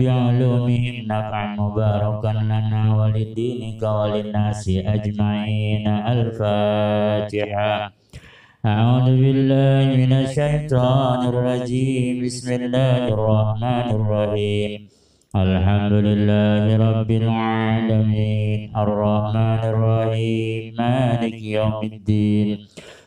بعلومهم نفعا مباركا لنا ولدينك وللناس أجمعين الفاتحة أعوذ بالله من الشيطان الرجيم بسم الله الرحمن الرحيم الحمد لله رب العالمين الرحمن الرحيم مالك يوم الدين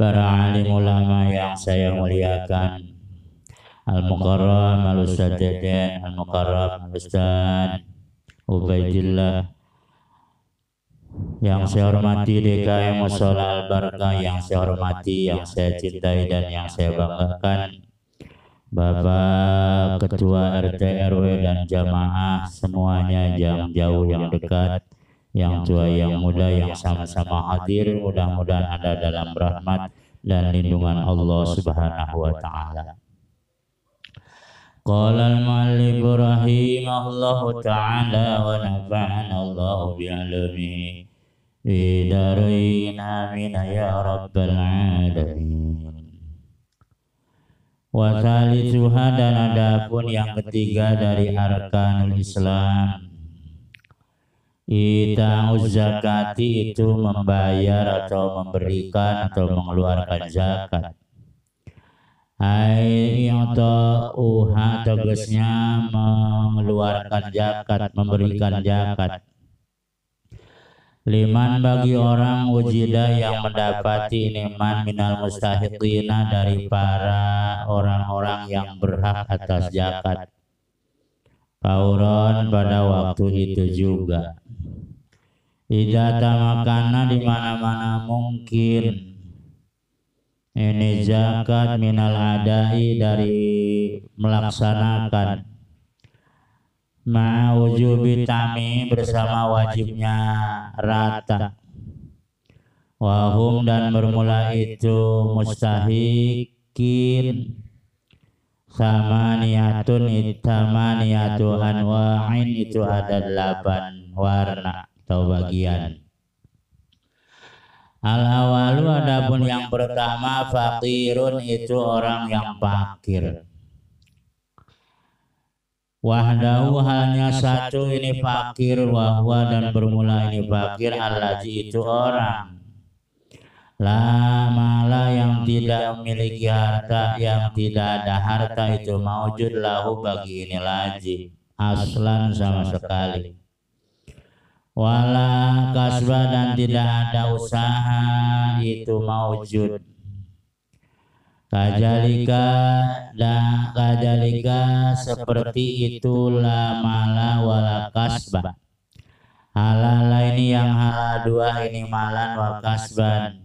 Para alim ulama yang saya muliakan. Al-Mukarram Al-Ustaz Deden Al-Mukarram Al-Ustaz Ubaidillah. Yang saya hormati DKM Musola Al-Barkah yang saya hormati, yang saya cintai dan yang saya banggakan. Bapak Ketua RT RW dan jamaah semuanya yang jauh yang dekat yang tua yang muda yang sama-sama hadir mudah-mudahan ada dalam rahmat dan lindungan Allah Subhanahu wa taala. Qala al-muallif rahimahullahu taala wa nafa'ana Allah bi'alamihi fi darain amin ya rabbal alamin. Wa thalithuha dan adapun yang ketiga dari arkanul Islam Ita zakati itu membayar atau memberikan atau mengeluarkan zakat. Hai atau uha tegasnya mengeluarkan zakat, memberikan zakat. Liman bagi orang wujida yang mendapati nikmat minal mustahiqina dari para orang-orang yang berhak atas zakat. Kauron pada waktu itu juga. Ida tamakana di mana-mana mungkin. Ini zakat minal adai dari melaksanakan. Ma'ujubi tami bersama wajibnya rata. Wahum dan bermula itu mustahikin. Sama niatun itama niatu anwa'in itu ada delapan warna atau bagian. Al awalu adapun yang pertama fakirun itu orang yang fakir. Wahdahu halnya satu ini fakir wahwa dan bermula ini fakir alaji itu orang. Lama yang tidak memiliki harta yang tidak ada harta itu maujud lahu bagi ini laji aslan sama sekali wala kasba dan tidak ada usaha itu maujud. Kajalika dan kajalika seperti itulah mala wala kasba. Halal ini yang halal dua ini malan wa kasban.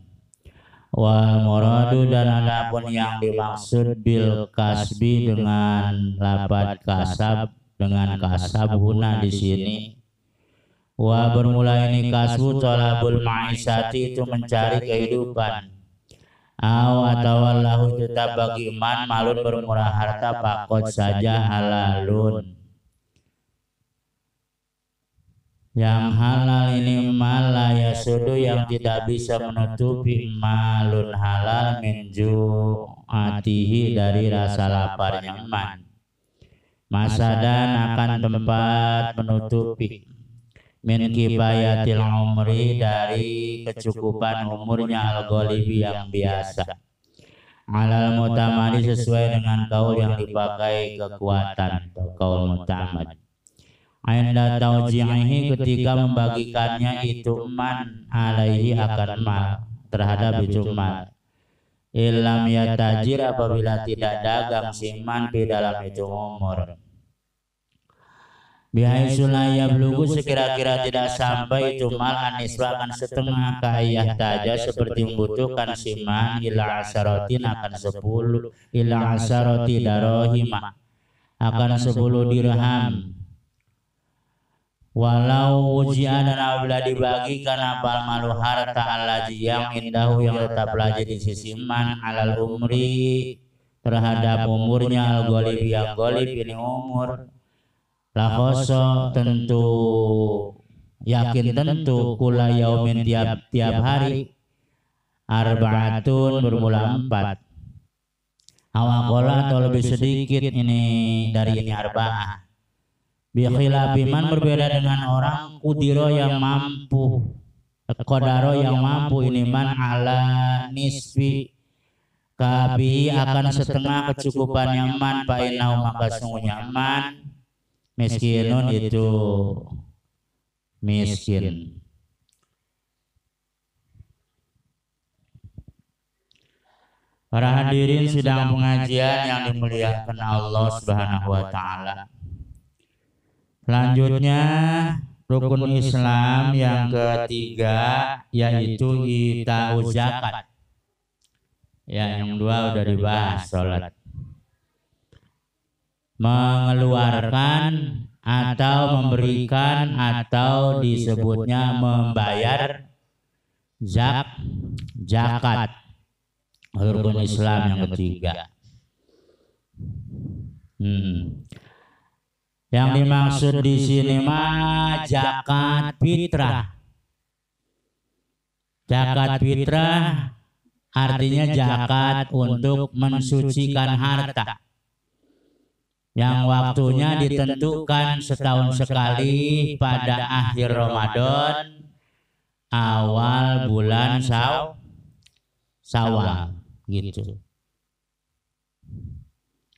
Wal muradu dan adapun yang dimaksud bil kasbi dengan lapat kasab dengan kasab huna di sini Wa bermula ini kasbu tolabul ma'isyati itu mencari kehidupan. Aw atau tetap bagi iman malun bermurah harta pakot saja halalun. Yang halal ini malaya sudu yang tidak bisa menutupi malun halal minju atihi dari rasa laparnya iman. Masa dan akan tempat menutupi min kibayatil umri dari kecukupan umurnya al-ghalibi yang biasa. Alal mutamadi sesuai dengan kaul yang dipakai kekuatan kaul mutamad. Ainda taujihi ketika membagikannya itu man alaihi akan mal terhadap itu mal. Ilam ya tajir apabila tidak dagang siman di dalam itu umur Bihaitsulaya belugu sekira-kira tidak sampai itu mal akan setengah kaya saja seperti membutuhkan siman ila asarotin akan sepuluh ila asaroti darohima akan sepuluh dirham. walau ujian dan apabila dibagikan apal malu harta alaji yang indahu yang tetap lagi di sisi man alal umri terhadap umurnya al golib yang golib ini umur lakoso tentu. Yakin tentu kula yaumin tiap tiap hari. Arbaatun bermula empat. Awakola atau lebih sedikit ini dari ini arba'ah Bikhilafiman berbeda dengan orang kudiro yang mampu. Kodaro yang mampu ini man ala nisbi Kabi akan setengah kecukupan nyaman Pak Inau maka sungguh nyaman Miskinun itu miskin Para hadirin sedang pengajian yang dimuliakan Allah Subhanahu wa taala. Selanjutnya rukun Islam yang ketiga yaitu kita zakat. Ya, yang dua udah dibahas salat. Mengeluarkan atau memberikan atau disebutnya membayar zak zakat. Rukun Islam yang ketiga. Hmm. Yang dimaksud di sini mah zakat fitrah. Zakat fitrah artinya zakat untuk mensucikan harta. Yang waktunya ditentukan setahun sekali pada akhir Ramadan. Awal bulan saw sawal. Gitu.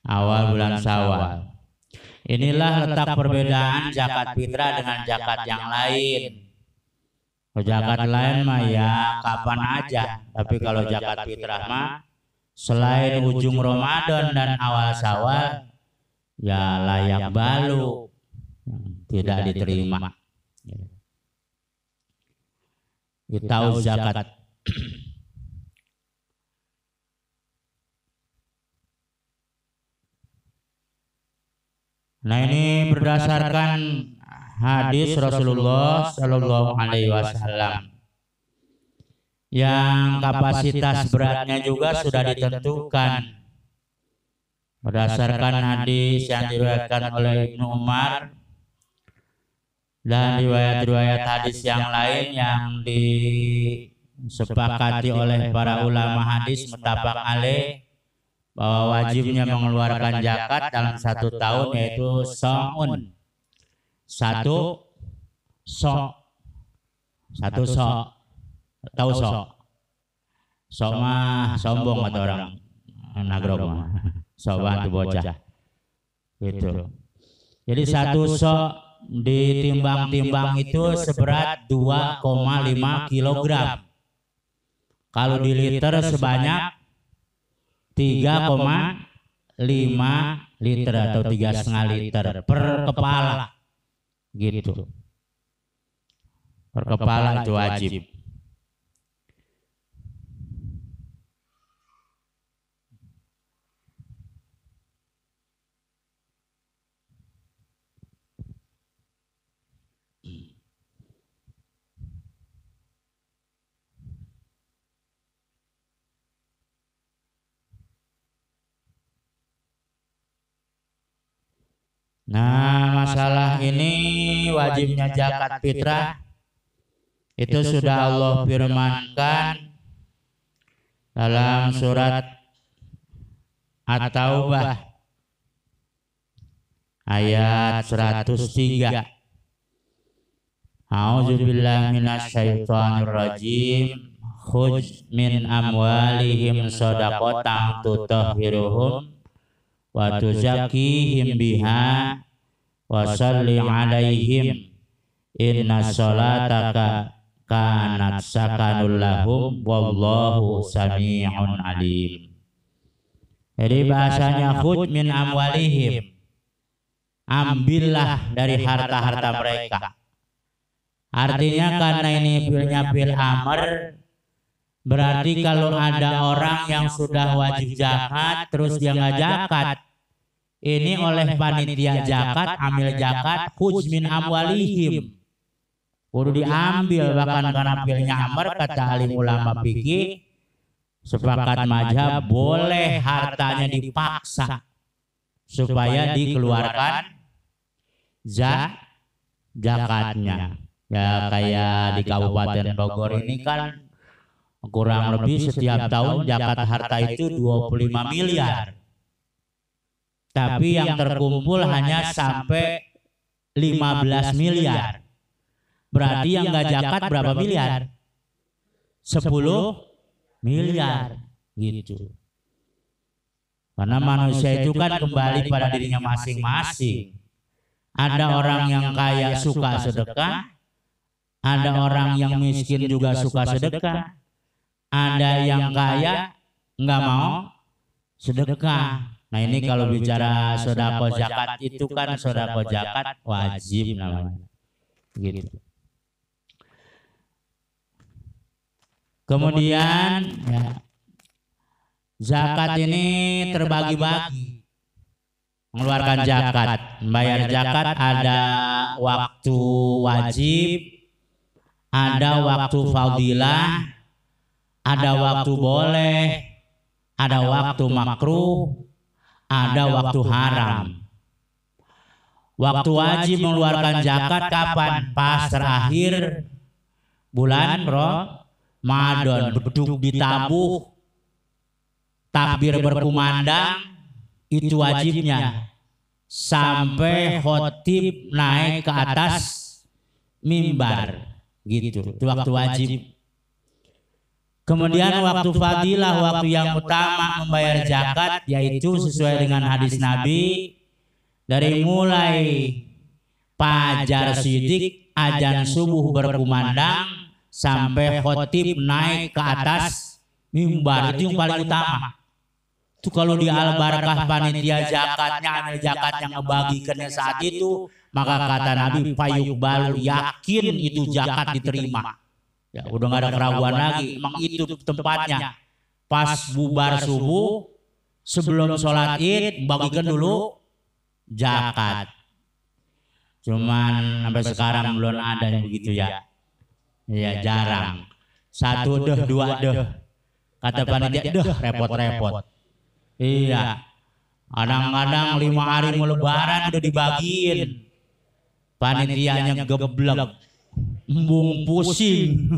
Awal bulan sawal. Inilah letak perbedaan zakat fitrah dengan zakat yang lain. Zakat lain mah ya kapan aja, tapi kalau zakat fitrah mah selain ujung Ramadan dan awal Syawal ya layak balu. tidak diterima. Kita tahu zakat. Nah ini berdasarkan hadis Rasulullah Shallallahu Alaihi Wasallam. Yang kapasitas beratnya juga sudah ditentukan berdasarkan hadis yang diriwayatkan oleh Ibnu Umar dan riwayat-riwayat hadis yang lain yang disepakati oleh para ulama hadis mutafaq alaih bahwa wajibnya mengeluarkan zakat dalam satu tahun yaitu so'un. Satu so satu so tahu so so mah sombong atau orang. Nagroma so bantu bocah. gitu. Jadi satu so ditimbang-timbang itu seberat 2,5 kilogram. kalau di liter sebanyak 3,5 liter atau tiga setengah liter per kepala. Gitu. Per kepala itu wajib Nah, masalah ini wajibnya zakat fitrah itu sudah Allah firmankan dalam surat At-Taubah ayat 103. A'udzubillahi minasyaitonir rajim. Khuj min amwalihim shadaqatan tutahhiruhum wa tuzakihim biha. wa salli alaihim. Inna salataka kanat sakanul lahum. Wallahu sami'un alim. Jadi bahasanya khud min amwalihim. ambillah dari harta-harta mereka. artinya karena ini filnya fil amr Berarti kalau ada orang yang sudah wajib zakat terus dia nggak zakat, ini oleh panitia zakat ambil zakat hujmin amwalihim. kudu diambil bahkan karena pilnya amar kata alim ulama fikih sepakat majab boleh hartanya dipaksa supaya dikeluarkan za zakatnya. ya kayak di Kabupaten Bogor ini kan kurang lebih setiap tahun zakat harta itu 25 miliar tapi yang terkumpul hanya sampai 15 miliar. berarti yang nggak zakat berapa miliar? 10 miliar. gitu. Karena manusia itu kan kembali pada dirinya masing-masing. ada orang yang kaya suka sedekah, ada orang yang miskin juga suka sedekah, ada yang kaya nggak mau sedekah. Nah ini kalau bicara sodako zakat itu kan sodako zakat wajib namanya. Gitu. Kemudian ya, zakat ini terbagi-bagi mengeluarkan zakat. Membayar zakat ada waktu wajib, ada waktu fadilah, ada waktu boleh, ada waktu makruh, ada waktu haram. Waktu wajib mengeluarkan zakat kapan? Pas terakhir bulan Ramadan beduk ditabuh. takbir berkumandang. itu wajibnya. sampai khotib naik ke atas mimbar. gitu. Itu waktu wajib kemudian waktu fadilah waktu yang utama membayar zakat yaitu sesuai dengan hadis Nabi. Dari mulai pajar sidik ajan subuh berkumandang sampai khotib naik ke atas mimbar. itu yang paling utama. itu kalau di al barakah panitia zakatnya amil zakat yang ngebagikannya saat itu maka kata Nabi payuk balu yakin itu zakat diterima ya udah nggak ada keraguan lagi. emang itu tempatnya. Pas bubar subuh sebelum sholat id bagikan dulu zakat. Cuman sampai sekarang belum ada yang begitu ya. ya. Jarang. satu deh dua deh. kata panitia deh repot-repot. Iya. Kadang-kadang lima hari mau lebaran udah dibagiin. Panitianya geblek. Embung pusing.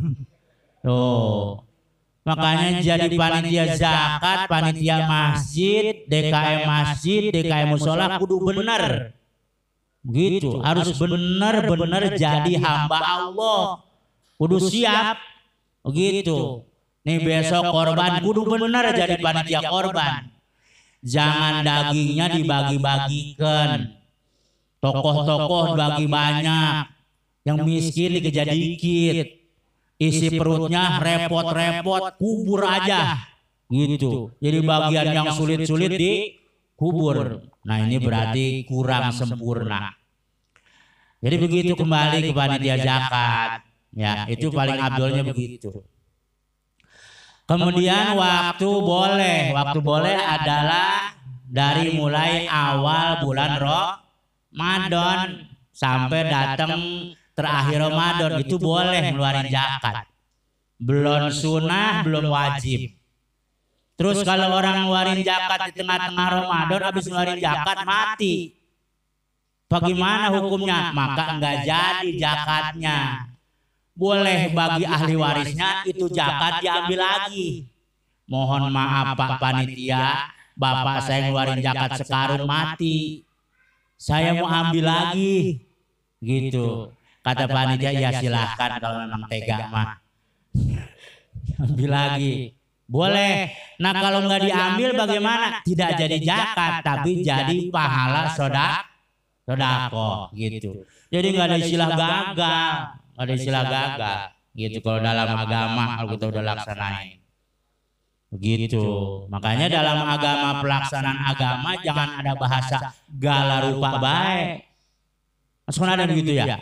Tuh. Makanya jadi panitia zakat, panitia masjid, DKM masjid, DKM musola kudu bener. Gitu, harus bener-bener jadi hamba Allah. Kudu siap. Begitu. Nih besok korban kudu bener jadi panitia korban jangan dagingnya dibagi-bagikan. Tokoh-tokoh bagi banyak, yang miskin dikejar dikit. Isi perutnya repot-repot, kubur aja. Gitu. Jadi bagian yang sulit-sulit di kubur. Nah ini berarti kurang sempurna. Jadi begitu kembali ke panitia zakat. Ya, itu paling abdulnya begitu. Kemudian waktu boleh, waktu boleh adalah dari mulai awal bulan Ramadan sampai datang terakhir Ramadan itu boleh ngeluarin zakat. Belum sunnah, belum wajib. Terus kalau orang ngeluarin zakat di tengah-tengah Ramadan habis ngeluarin zakat mati. Bagaimana hukumnya? Maka enggak jadi zakatnya boleh bagi ahli warisnya itu zakat diambil lagi. Mohon maaf Pak Panitia, Bapak saya ngeluarin zakat sekarung mati. Saya mau ambil lagi. Gitu. Kata panitia ya silahkan kalau memang tega mah. ambil lagi. Boleh. Nah kalau nggak diambil bagaimana? Tidak jadi zakat, tapi jadi pahala sodak, sodako gitu. Jadi nggak ada istilah gagal ada istilah gagal gitu. Kalau dalam agama kalau kita udah laksanain. begitu. Makanya dalam agama pelaksanaan agama jangan ada bahasa gala rupa baik. Masuk ada begitu ya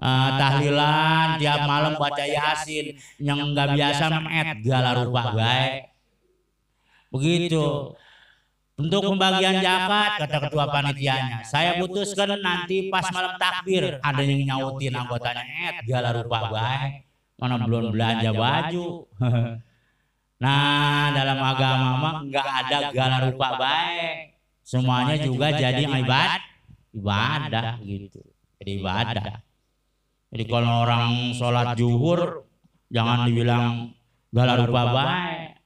uh, tahlilan tiap malam baca yasin. Yang nggak biasa met gala rupa baik. begitu. Untuk pembagian zakat kata ketua panitianya, saya putuskan nanti pas malam takbir ada yang nyautin anggotanya, "Eh, gala rupa baik. Mana belum belanja baju." nah, dalam agama mah enggak ada gala rupa baik. Semuanya juga jadi ibadah, ibadah. gitu. Jadi ibadah. Jadi kalau orang sholat zuhur jangan dibilang gala rupa baik.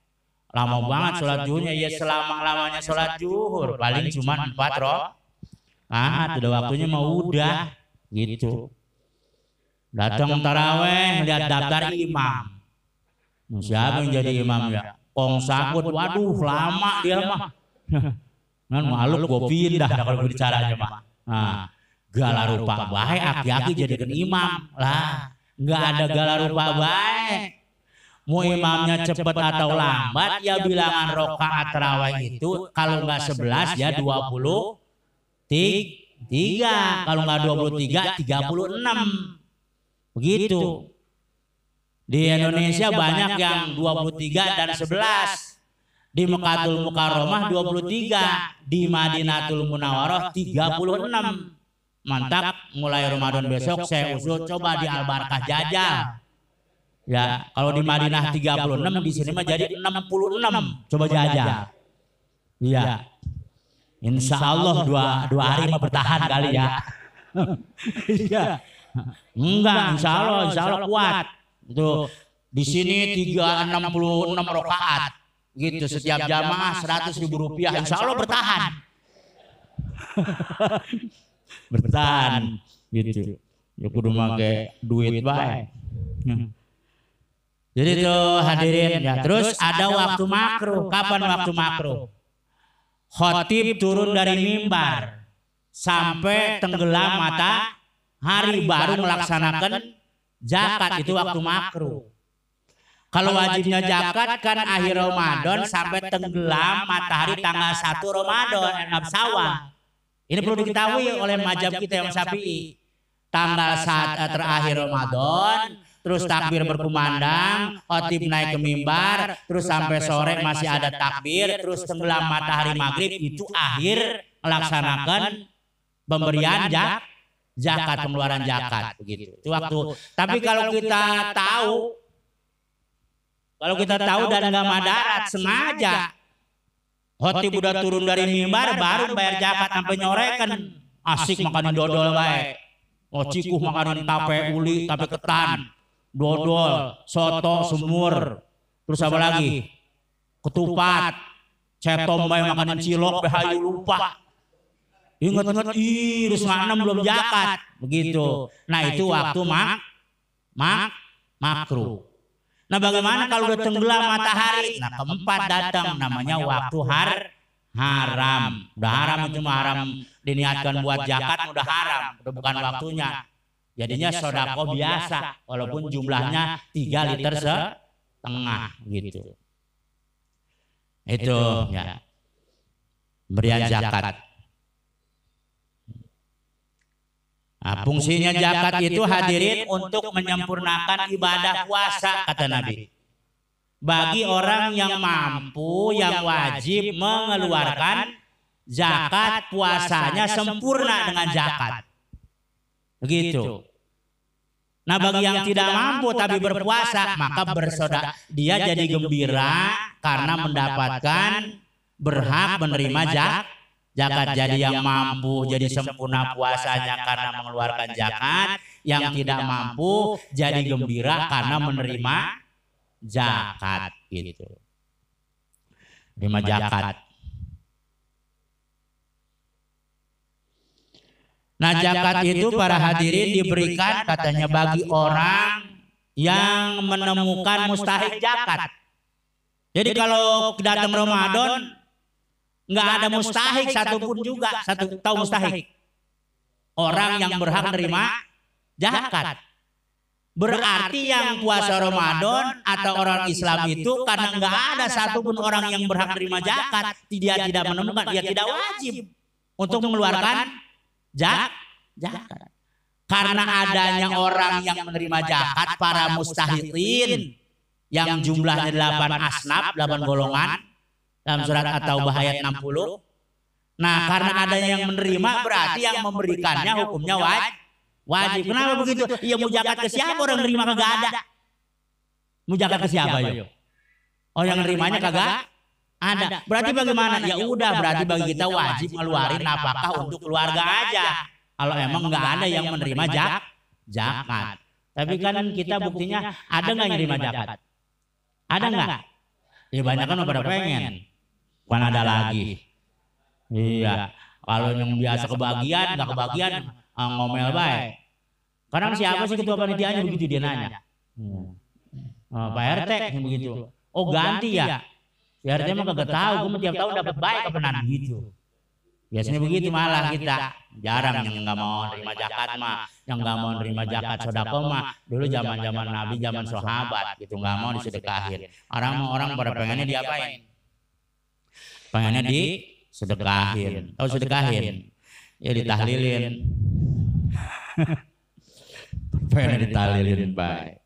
Lama banget sholat zuhurnya. Ya selama lamanya sholat zuhur. Paling cuma empat roh ah udah waktunya mau udah. Gitu. Datang taraweh lihat daftar imam. Siapa yang jadi imam ya? Kong sakut waduh lama dia mah. Kan malu gue pindah kalau bicaranya mah nah gala rupa baik aki-aki jadikan imam. lah nggak ada gala rupa baik. mau imamnya cepat atau lambat ya bilangan rokaat terawih itu kalau nggak 11 ya 20 tiga kalau nggak 23 36 begitu. Di Indonesia banyak yang 23 dan 11 di Mekatul Mukarramah 23 di Madinatul Munawaroh 36 mantap mulai Ramadan besok saya usul coba di Al Barkah jajal Ya, kalau di Madinah 36 di sini mah jadi 66. Coba jajal. Iya. Insya Allah dua, dua hari mah bertahan kali ya. Iya. Enggak, insya Allah, insya Allah kuat. Itu di sini 366 rakaat. Gitu setiap jamaah 100 ribu rupiah. Insya Allah bertahan. bertahan gitu. Ya kudu make duit baik. Jadi itu hadirin ya. Terus ada waktu makruh. Kapan waktu makruh? Khotib turun dari mimbar sampai tenggelam mata hari baru melaksanakan zakat itu waktu makruh. Kalau wajibnya zakat kan akhir Ramadan sampai tenggelam matahari tanggal 1 Ramadan enam sawah. Ini perlu diketahui oleh majab kita yang sapi. Tanggal saat terakhir Ramadan terus takbir berkumandang, khotib naik ke mimbar, terus sampai sore masih ada takbir, terus tenggelam matahari maghrib itu akhir melaksanakan pemberian jak, zakat pengeluaran zakat begitu. Itu waktu. Tapi kalau kita tahu, kalau kita tahu dan nggak madarat sengaja, khotib udah turun dari mimbar baru bayar zakat sampai nyorekan, asik makan dodol baik. Oh cikuh makanin tape uli, tape ketan, dodol, soto, semur, terus apa lagi? Ketupat, cetom bayi makanan cilok, bahayu lupa. Ingat-ingat, ih, terus enam belum jakat. Begitu. Nah itu waktu mak, mak, makruh. Nah bagaimana kalau udah tenggelam matahari? Nah keempat datang namanya waktu har, haram. Udah haram itu haram diniatkan buat jakat udah haram. Udah bukan waktunya. Jadinya sodako biasa, walaupun jumlahnya 3 liter setengah gitu. Itu ya. Berian zakat. Nah, fungsinya zakat itu hadirin untuk menyempurnakan ibadah puasa kata Nabi. Bagi orang yang mampu, yang wajib mengeluarkan zakat puasanya sempurna dengan zakat. Begitu. Nah bagi yang tidak mampu tapi berpuasa maka bersodak dia jadi gembira karena mendapatkan berhak menerima jak zakat jadi yang mampu jadi sempurna puasanya karena mengeluarkan zakat yang tidak mampu jadi gembira karena menerima zakat gitu. Menerima zakat. Nah zakat itu para hadirin diberikan katanya bagi orang yang menemukan mustahik zakat. Jadi kalau datang Ramadan nggak ada mustahik satupun juga. satu tahu mustahik? orang yang berhak menerima zakat. Berarti yang puasa Ramadan atau orang Islam itu karena nggak ada satupun orang yang berhak menerima zakat, dia tidak menemukan, dia tidak wajib untuk mengeluarkan zakat. Karena adanya orang yang menerima zakat para mustahirin. yang jumlahnya delapan asnaf, delapan golongan, dalam surat atau ayat 60. Nah, karena ada yang menerima berarti yang memberikannya hukumnya wajib. Wajib. Kenapa begitu? Ya mau zakat ke siapa orang nerima kagak ada. Mau zakat ke siapa yuk? Oh yang nerimanya kagak ada. Berarti bagaimana? Ya udah berarti bagi kita wajib ngeluarin apakah untuk keluarga aja. Kalau emang nggak ada yang menerima jak zakat. Tapi kan kita buktinya ada nggak yang menerima zakat? Ada nggak? Ya banyak kan pada pengen. Bukan ada lagi. Iya. Kalau yang biasa kebagian, nggak kebagian, ah, ngomel baik. Kadang siapa sih ketua panitianya begitu dia nanya. Hmm. Oh, Pak RT yang begitu. Oh ganti ya. Si RT mah kagak tahu, gue tiap tahun dapat baik kepenan gitu. Biasanya begitu malah kita jarang yang nggak mau nerima zakat mah, yang nggak mau nerima zakat sodako mah. Dulu zaman zaman Nabi, zaman sahabat gitu nggak mau disedekahin. Orang orang pada pengennya diapain? Pengennya disedekahin. Tahu sedekahin? Ya ditahlilin. Pengennya ditahlilin baik.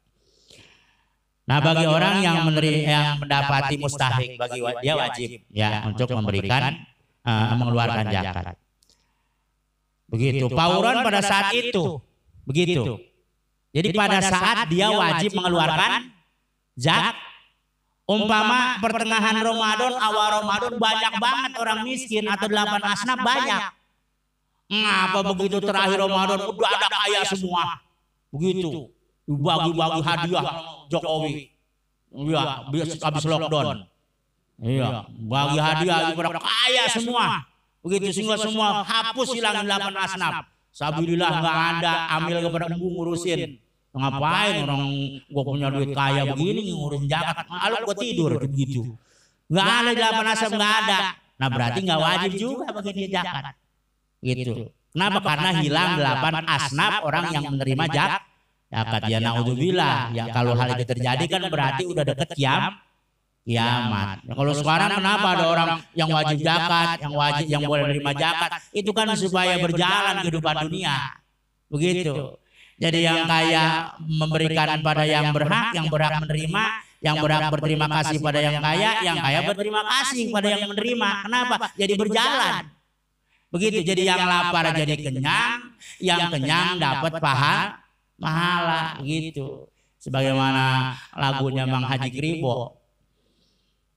Nah bagi orang yang menerima yang mendapati mustahik bagi dia wajib ya untuk memberikan uh, mengeluarkan zakat. Begitu. Pauran pada saat itu begitu. Jadi pada saat dia wajib mengeluarkan zakat Umpama pertengahan Ramadan, awal Ramadan banyak banget orang miskin atau delapan asnaf banyak. Ngapa begitu terakhir Ramadan udah ada kaya semua. Begitu. Bagi-bagi hadiah Jokowi. Iya, habis lockdown. Iya, bagi hadiah kepada kaya semua. Begitu semua semua hapus hilang delapan asnaf. Sabilillah nggak ada, ambil kepada gue ngurusin. Ngapain orang gue punya duit kaya begini ngurusin zakat. Malu gue tidur begitu. Nggak ada delapan asnaf nggak ada. Nah berarti nggak wajib juga bagi dia zakat. Gitu. Kenapa? Karena hilang delapan asnaf orang yang menerima zakat. Zakat ya naudzubillah. Ya kalau hal itu terjadi kan berarti udah deket kiam kiamat. Ya, kalau sekarang kenapa ada orang yang wajib zakat, yang wajib yang boleh menerima zakat, itu kan supaya berjalan kehidupan dunia. Begitu. Jadi yang kaya memberikan pada yang berhak, yang berhak menerima, yang berhak berterima kasih pada yang kaya, yang kaya berterima kasih pada yang menerima. Kenapa? Jadi berjalan. Begitu. Jadi yang lapar jadi kenyang, yang kenyang dapat pahala, pahala gitu. Sebagaimana lagunya Mang Haji Kribo.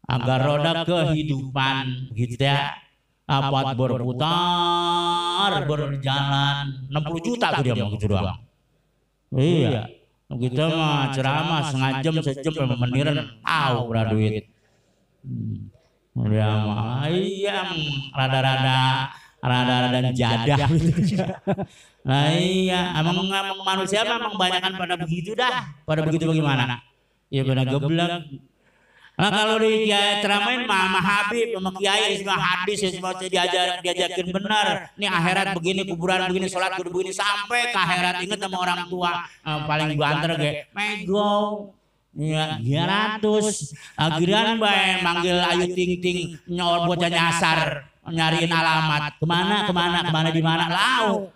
Agar roda kehidupan gitu ya dapat berputar berjalan 60 juta tuh dia mau gitu doang Iya. Kita mah ceramah setengah jam sejam meniran tahu berapa duit. Hmm. Dia mah. iya rada-rada rada-rada jadah Nah iya, emang, emang manusia memang banyak kan pada begitu dah. Pada begitu bagaimana? Ya pada geblek, Nah kalau di kiai ceramain Mama Habib sama kiai semua hadis semua diajar diajakin benar. Ini akhirat begini, kuburan begini, sholat kudu begini sampai ke akhirat inget sama orang tua uh, paling banter ge. Mego Ya, dia ratus. Akhirnya bae manggil Ayu Ting Ting nyol bocah nyasar nyariin alamat. Ke mana, ke mana, ke mana, di mana? Lau.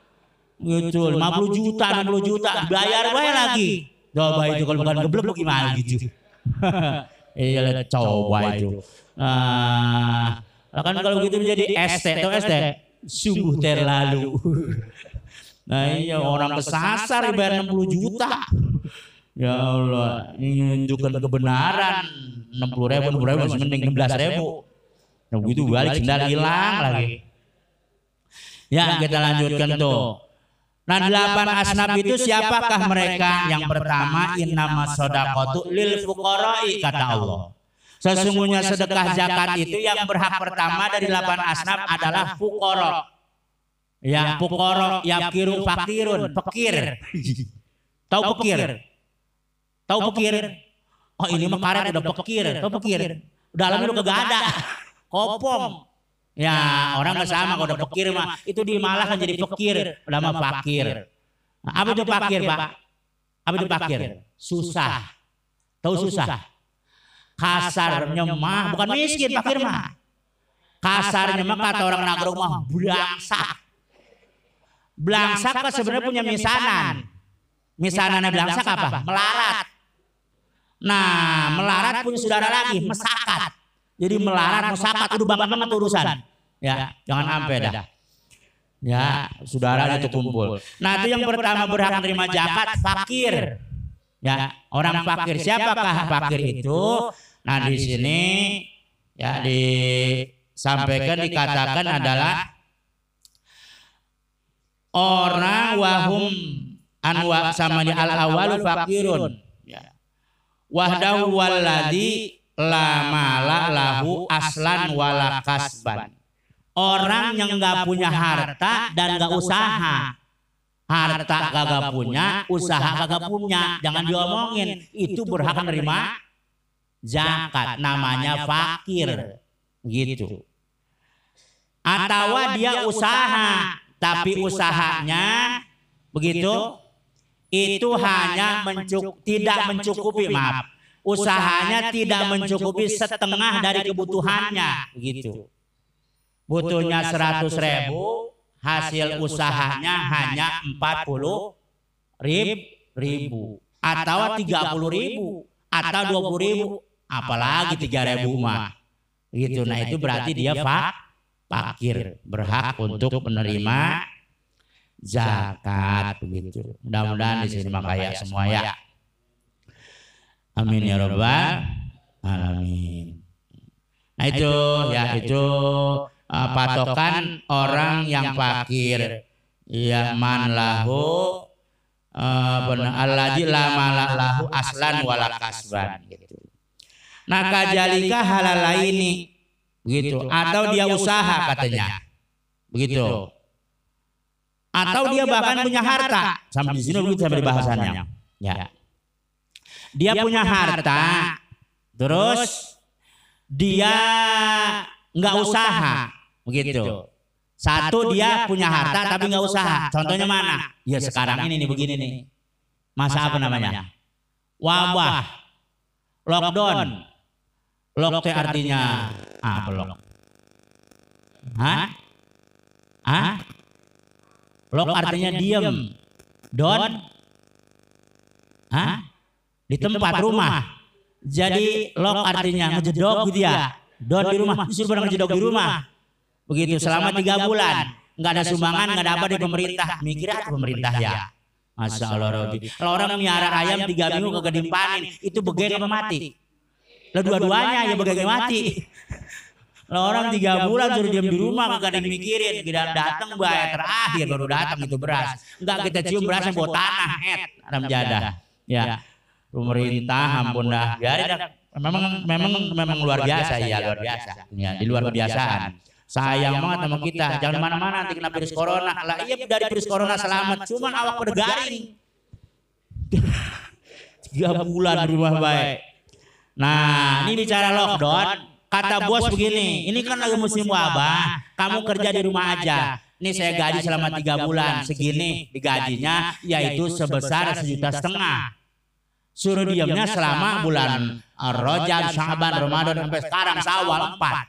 Gitu, 50 juta, 60 juta, bayar bae lagi. Coba itu kalau bukan geblek gimana gitu. Iya, coba itu. Nah, kan kalau begitu menjadi ST atau ST, sungguh terlalu. Nah iya orang kesasar bayar 60 juta. Ya Allah, menunjukkan kebenaran. 60 ribu, 60 ribu masih mending 16 ribu. Nah begitu balik sendal hilang lagi. Ya kita lanjutkan tuh. Nah delapan asnaf itu siapakah mereka? Yang pertama innama sodakotu lil fukoroi kata Allah. Sesungguhnya sedekah zakat itu yang berhak pertama dari delapan asnaf adalah fukoro. Ya fukoro, ya kiru fakirun, pekir. Tahu pekir? Tahu pekir? Oh ini mah karet udah pekir, tahu pekir? Dalamnya udah kagak ada. Kopong. Ya, ya orang nggak sama kalau udah fakir mah itu di malah kan jadi fakir, udah mah fakir. Nah, apa itu fakir, Pak? Apa itu fakir? Susah. Tahu susah? Kasarnya mah bukan miskin fakir mah. Kasarnya mah kata orang Nagrong mah belangsak. Belangsak kan sebenarnya punya misanan. Misanannya belangsak apa? Melarat. Nah, melarat punya saudara lagi, mesakat. Jadi melarat, musakat, udah banget banget urusan. Ya, jangan sampai dah. Ya, saudaranya itu kumpul. Nah, itu yang pertama berhak menerima zakat fakir. Ya, orang fakir. Siapakah fakir itu? Nah, di sini ya disampaikan dikatakan adalah orang wahum anwa sama di al awalu fakirun. Ya. Wahdahu walladhi la mala lahu aslan wala kasban orang yang nggak punya harta dan nggak usaha. Harta kagak punya, usaha kagak punya. Jangan diomongin. Itu berhak menerima zakat. Namanya fakir. Gitu. Atau dia usaha, tapi usahanya begitu itu hanya mencuk, tidak mencukupi maaf usahanya tidak mencukupi setengah dari kebutuhannya gitu. butuhnya 100 ribu, hasil usahanya hanya 40 rib, ribu. atau 30 ribu atau 20 ribu apalagi 3 ribu mah. gitu. Nah itu berarti dia pak fakir berhak untuk menerima zakat begitu. Mudah-mudahan di sini makaya semua ya amin ya robbal alamin nah itu ya itu uh, patokan orang yang fakir ya man lahu uh, alladzi la lahu aslan wala kasban gitu. Nah kajalika halal laini begitu atau dia usaha katanya. Begitu. Atau dia bahkan punya harta. Sampai di sini begitu sampai bahasannya. Ya. Dia punya harta terus dia nggak usaha begitu. Satu dia punya harta tapi nggak usaha. Contohnya mana? Ya sekarang ini nih begini nih. Masa apa namanya? Wabah, lockdown. Lock itu artinya apa lock? Hah? Hah? Lock artinya diam. Don? Hah? Di tempat rumah. Jadi lock artinya ngejedok gitu ya. Don di rumah, disuruh ngejedok di rumah. Begitu selama tiga bulan nggak ada sumbangan nggak ada apa di pemerintah mikir apa pemerintah ya Masya Allah Robi. Kalau orang miara ayam tiga minggu kagak dimpanin, itu begen apa mati? Lah dua-duanya ya begen mati. Kalau orang tiga bulan suruh diam di rumah kagak ada yang mikirin, tidak datang bayar terakhir baru datang itu beras. Enggak kita cium berasnya bawa tanah, adam jadah. Ya. Pemerintah ampun dah, biarin dah. Memang memang memang luar biasa ya, luar biasa. Ya, di luar kebiasaan sayang banget sama kita. jangan mana-mana nanti kena virus corona. lah iya dari virus corona selamat. cuman awak pada garing tiga bulan di rumah baik nah ini bicara lockdown. kata bos begini ini kan lagi musim wabah. kamu kerja di rumah aja. ini saya gaji selama tiga bulan. segini digajinya yaitu sebesar sejuta setengah suruh diamnya selama bulan Rojab, Syaban, Ramadan sampai sekarang sawal empat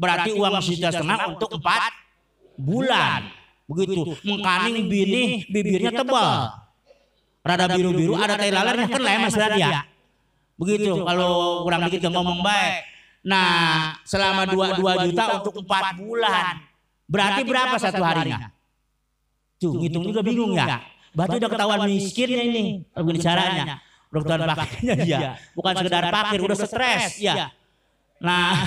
Berarti uang sejuta setengah untuk empat bulan. Begitu. Mengkaning bini bibirnya tebal. Rada biru-biru ada tai lalernya kan lemes berarti ya. Begitu kalau kurang dikit ngomong baik. Nah selama dua, dua juta untuk empat bulan. Berarti berapa satu harinya? Tuh ngitung juga bingung ya. Berarti udah ketahuan miskinnya ini. Begini caranya. Udah ketahuan pakirnya ya. Bukan sekedar pakir, udah stres ya. Nah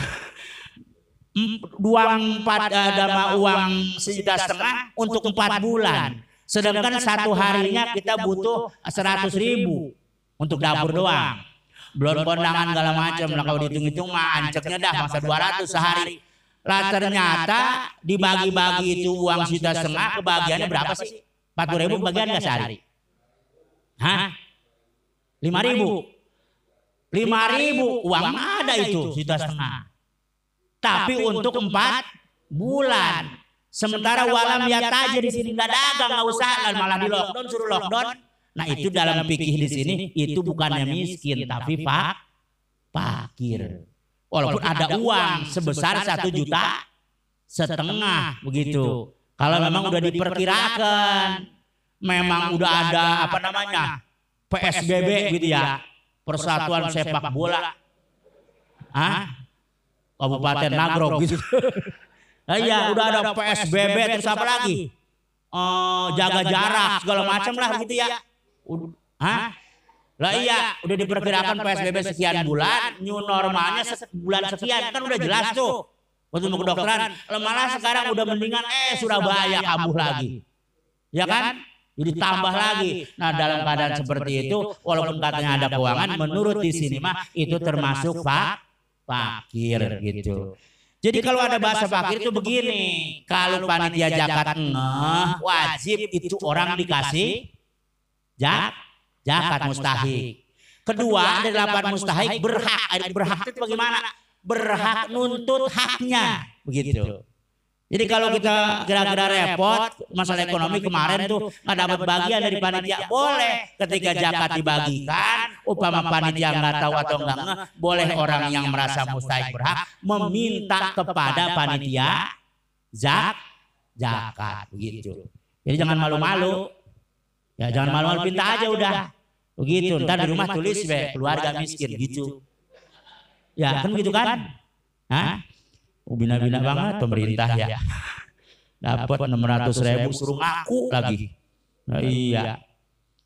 uang empat dama uang sejuta setengah untuk empat bulan. Sedangkan satu harinya kita butuh seratus ribu untuk dapur doang. Belum kondangan segala macam. Nah kalau dihitung-hitung mah anceknya dah masa dua ratus sehari. Lah ternyata dibagi-bagi itu uang sejuta setengah kebagiannya berapa sih? Empat puluh ribu bagian nggak sehari? Hah? Lima ribu? Lima ribu uang ada itu sejuta setengah tapi untuk empat bulan. Sementara walam ya aja di sini nggak dagang nggak usah malah di lockdown suruh lockdown. Nah itu dalam pikir di sini itu bukannya miskin tapi pak fakir. Walaupun ada uang sebesar satu juta setengah begitu. Kalau memang udah diperkirakan, memang udah ada apa namanya PSBB gitu ya, Persatuan Sepak Bola. Ah, Kabupaten Nagrog gitu. Nah, iya, udah ada PSBB terus apa lagi? Oh, jaga jarak segala macam lah gitu ya. Udah, hah? Lah iya, udah diperkirakan PSBB sekian bulan, new normalnya bulan sekian. kan udah jelas tuh. Waktu mau kedokteran, malah sekarang udah mendingan eh Surabaya kambuh lagi. Ya kan? Jadi tambah lagi. Nah dalam keadaan seperti itu, walaupun katanya ada keuangan, menurut di sini mah itu termasuk pak fakir gitu. Jadi kalau ada bahasa fakir itu begini, kalau panitia zakat ngeh, wajib itu orang dikasih jak, zakat mustahik. Kedua, ada delapan mustahik berhak. Berhak itu bagaimana? Berhak nuntut haknya, begitu. Jadi kalau kita kira-kira repot masalah ekonomi kemarin tuh nggak dapat bagian dari panitia boleh ketika zakat dibagikan upama panitia nggak tahu atau nggak boleh orang yang merasa mustahik berhak meminta kepada panitia zak zakat begitu. Jadi jangan malu-malu. Ya jangan malu-malu pinta aja udah. Begitu. Ntar di rumah tulis be keluarga miskin gitu. Ya kan begitu kan? Hah? Bina-bina banget pemerintah ya. Dapat 600 ribu suruh ngaku lagi. Nah, iya.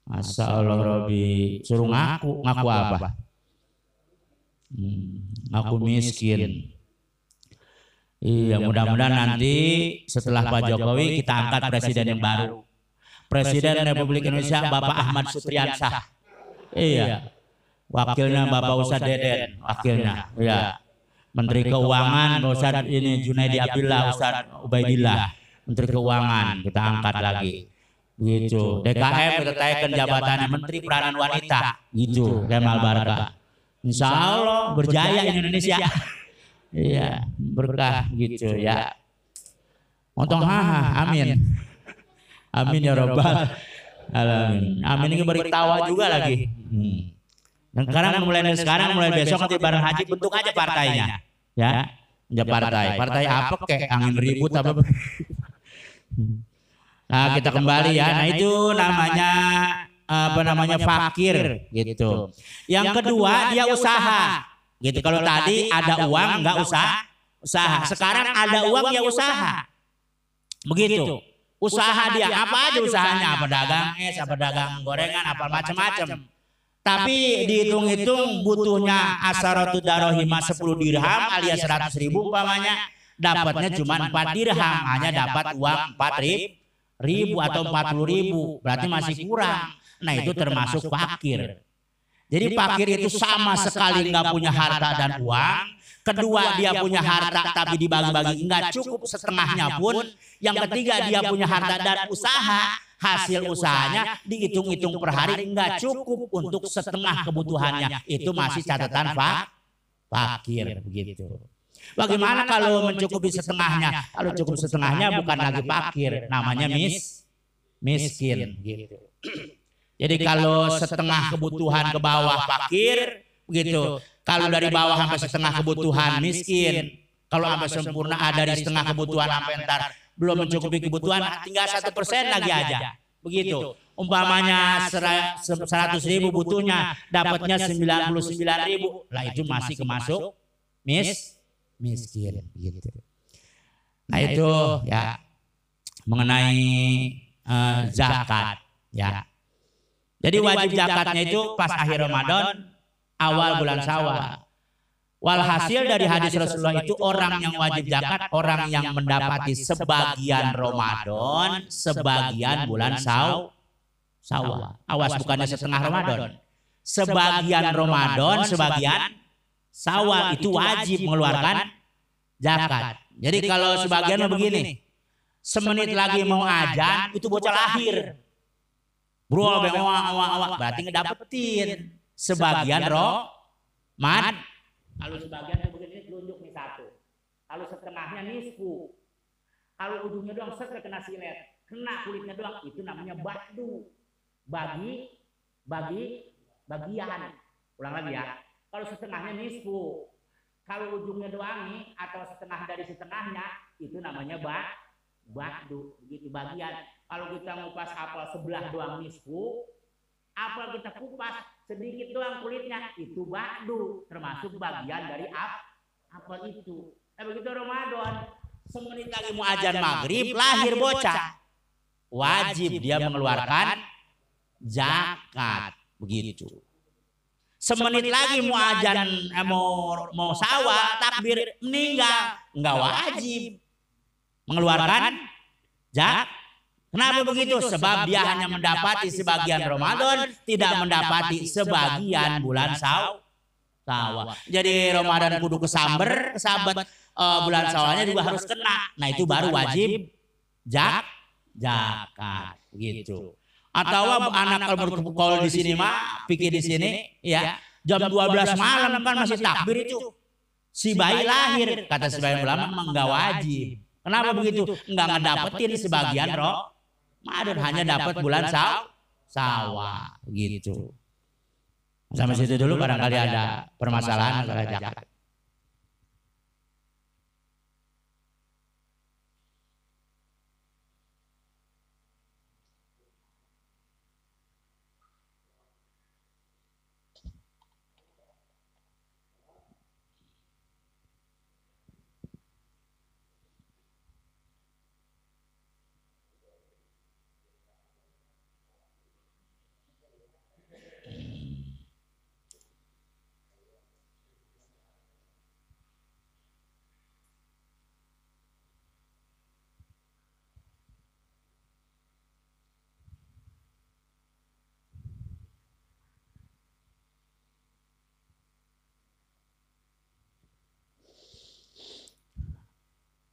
Masa Allah Robi suruh ngaku, ngaku apa? Hmm, ngaku miskin. Iya, mudah-mudahan nanti setelah Pak Jokowi kita angkat presiden yang baru. Presiden Republik Indonesia Bapak Ahmad Sutriansah. Iya. Wakilnya Bapak Ustadz Deden, wakilnya. Iya. Menteri Keuangan Ustaz ini Junaidi Abdullah Ustaz Ubaidillah. Menteri Keuangan kita angkat lagi. gitu. DKM kita taikkan jabatannya Menteri Peranan Wanita. Gitu Kemal Baraka. Insya Allah berjaya Indonesia. Iya berkah gitu ya. Untung haha amin. amin. Ya robbal alamin. Amin. Ini beri tawa juga lagi. hmm. Dan sekarang mulai dari sekarang mulai besok nanti bareng haji bentuk aja partainya ya. Ya. Partai. partai. Apa kayak angin ribut apa? nah kita kembali ya. nah itu namanya apa namanya fakir gitu. Yang kedua dia usaha. gitu. Kalau tadi ada uang nggak usah. Usaha. Sekarang ada uang ya usaha. begitu. Usaha dia apa aja usahanya? apa dagang es apa dagang gorengan apa macam-macam tapi dihitung-hitung butuhnya asaratu darohima 10 dirham alias 100 ribu umpamanya dapatnya cuma 4 dirham hanya dapat uang 4 ribu atau 40 ribu berarti masih kurang. nah itu termasuk fakir. jadi fakir itu sama sekali nggak punya harta dan uang. kedua dia punya harta tapi dibagi-bagi nggak cukup setengahnya pun. yang ketiga dia punya harta dan usaha hasil usahanya dihitung-hitung per hari enggak cukup untuk setengah kebutuhannya. Itu masih catatan pak fakir begitu. Bagaimana kalau mencukupi setengahnya? Kalau cukup setengahnya bukan lagi fakir, namanya mis miskin gitu. Jadi kalau setengah kebutuhan ke bawah fakir begitu. Kalau dari bawah sampai setengah kebutuhan miskin. Kalau sampai sempurna ada dari setengah kebutuhan sampai entar belum mencukupi kebutuhan, tinggal satu persen lagi aja. Begitu. Umpamanya seratus ribu butuhnya, dapatnya sembilan puluh sembilan ribu, lah itu masih kemasuk. mis miskin. Begitu. Nah itu ya. mengenai uh, zakat. Ya. Jadi wajib zakatnya itu pas akhir Ramadan, awal bulan Syawal. Walhasil dari hadis Rasulullah itu orang yang wajib zakat orang yang mendapati sebagian Ramadan, sebagian bulan Saw, Sawal. Awas bukannya setengah Ramadan. Sebagian Ramadan, sebagian Sawal itu wajib mengeluarkan zakat. Jadi kalau sebagian begini, semenit lagi mau ajan itu bocah lahir. Bro, berarti ngedapetin. sebagian roh mad kalau sebagian yang begini telunjuk nih satu. Kalau setengahnya nisfu. Kalau ujungnya doang set kena silet, kena kulitnya doang itu namanya badu. Bagi bagi bagian. Ulang lagi ya. Kalau setengahnya nisfu. Kalau ujungnya doang nih atau setengah dari setengahnya itu namanya bak badu begitu bagian. Kalau kita ngupas apel sebelah doang nisfu, apel kita kupas sedikit doang kulitnya. Itu badu termasuk bagian dari ap apa itu? Eh begitu Ramadan. Semenit lagi mau ajan maghrib lahir bocah. wajib dia mengeluarkan zakat. Begitu. Semenit lagi mau ajan eh, mau mau sawah takbir meninggal. nggak wajib. mengeluarkan zakat Kenapa begitu? Sebab dia hanya mendapati sebagian Ramadan, tidak mendapati sebagian bulan saw. Sawa. Jadi Ramadan kudu kesamber, kesabat uh, bulan sawahnya juga harus kena. Nah itu baru wajib jak zakat gitu. Atau anak kalau di sini mah pikir di sini ya jam 12 malam kan masih takbir itu. Si bayi lahir kata sebagian ulama enggak wajib. Kenapa begitu? Enggak ngedapetin sebagian roh Ramadan hanya dapat bulan saw sawah gitu. Sampai situ dulu barangkali ada permasalahan masalah zakat.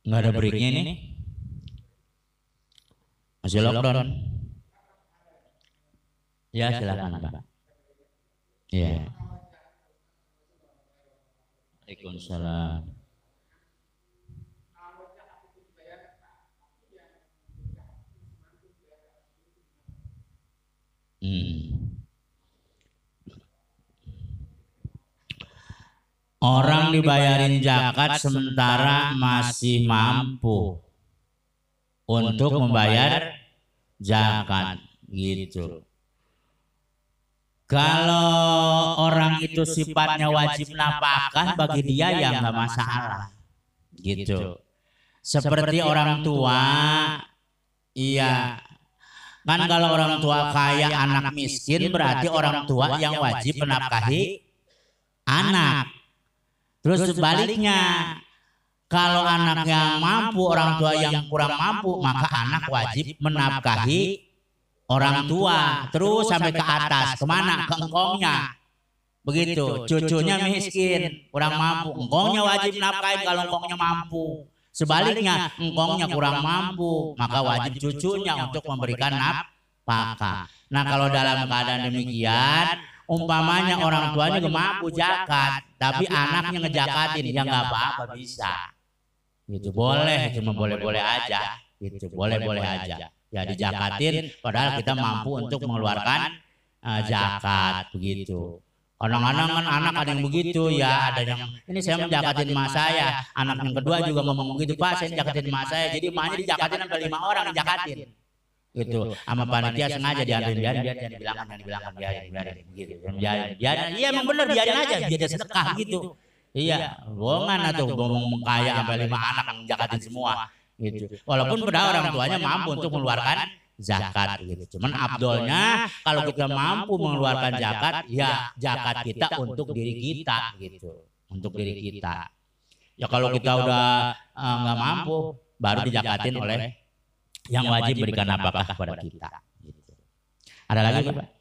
Nggak ada breaknya ini. Masih lockdown. Ya silakan Pak. Ya. Waalaikumsalam. Hmm. Orang dibayarin zakat sementara masih mampu untuk membayar zakat gitu. Kalau orang itu sifatnya wajib napakah bagi dia ya nggak masalah gitu. Seperti orang tua, iya kan kalau orang tua kaya anak miskin berarti orang tua yang wajib menafkahi anak Terus sebaliknya, kalau anak yang mampu, orang tua yang kurang mampu, maka anak wajib menafkahi orang tua. Terus sampai ke atas, ke mana? Ke engkongnya. Begitu, cucunya miskin, kurang mampu. Engkongnya wajib nafkahin kalau engkongnya mampu. Sebaliknya, engkongnya kurang mampu, maka wajib cucunya untuk memberikan nafkah. Nah kalau dalam keadaan demikian, umpamanya orang tuanya gak mampu jakat tapi anaknya ngejakatin ya nggak apa-apa bisa. gitu boleh cuma boleh-boleh aja. gitu boleh-boleh aja. ya dijakatin padahal kita mampu untuk mengeluarkan uh, zakat begitu Kadang-kadang kan anak ada yang begitu ya, ada yang ini saya menjakatin emak saya, anak yang kedua juga ngomong begitu, Pak saya jakatin emak saya, jadi emaknya dijakatin sampai lima orang jakatin itu sama panitia sengaja diantarin biarin biarin jangan dibilangkan jangan dibilangkan biarin biarin gitu. Biarin biarin. Iya emang bener biarin aja biar dia sedekah gitu. iya bohongan atau ngomong kaya sampai lima anak yang jakatin semua. gitu. Walaupun pada orang tuanya mampu untuk mengeluarkan zakat gitu. cuman abdolnya kalau kita mampu mengeluarkan zakat ya zakat kita untuk diri kita gitu. untuk diri kita. ya kalau kita udah nggak mampu baru dijakatin oleh yang wajib berikan apakah kepada kita. Gitu. Ada lagi Pak?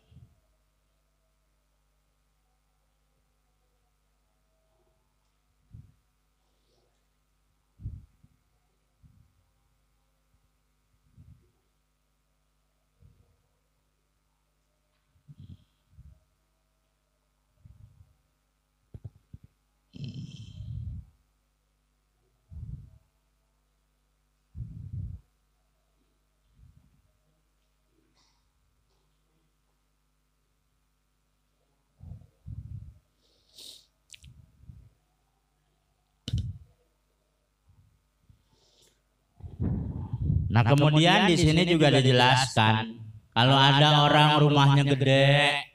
Nah, nah kemudian di sini juga dijelaskan kalau ada orang rumahnya gede,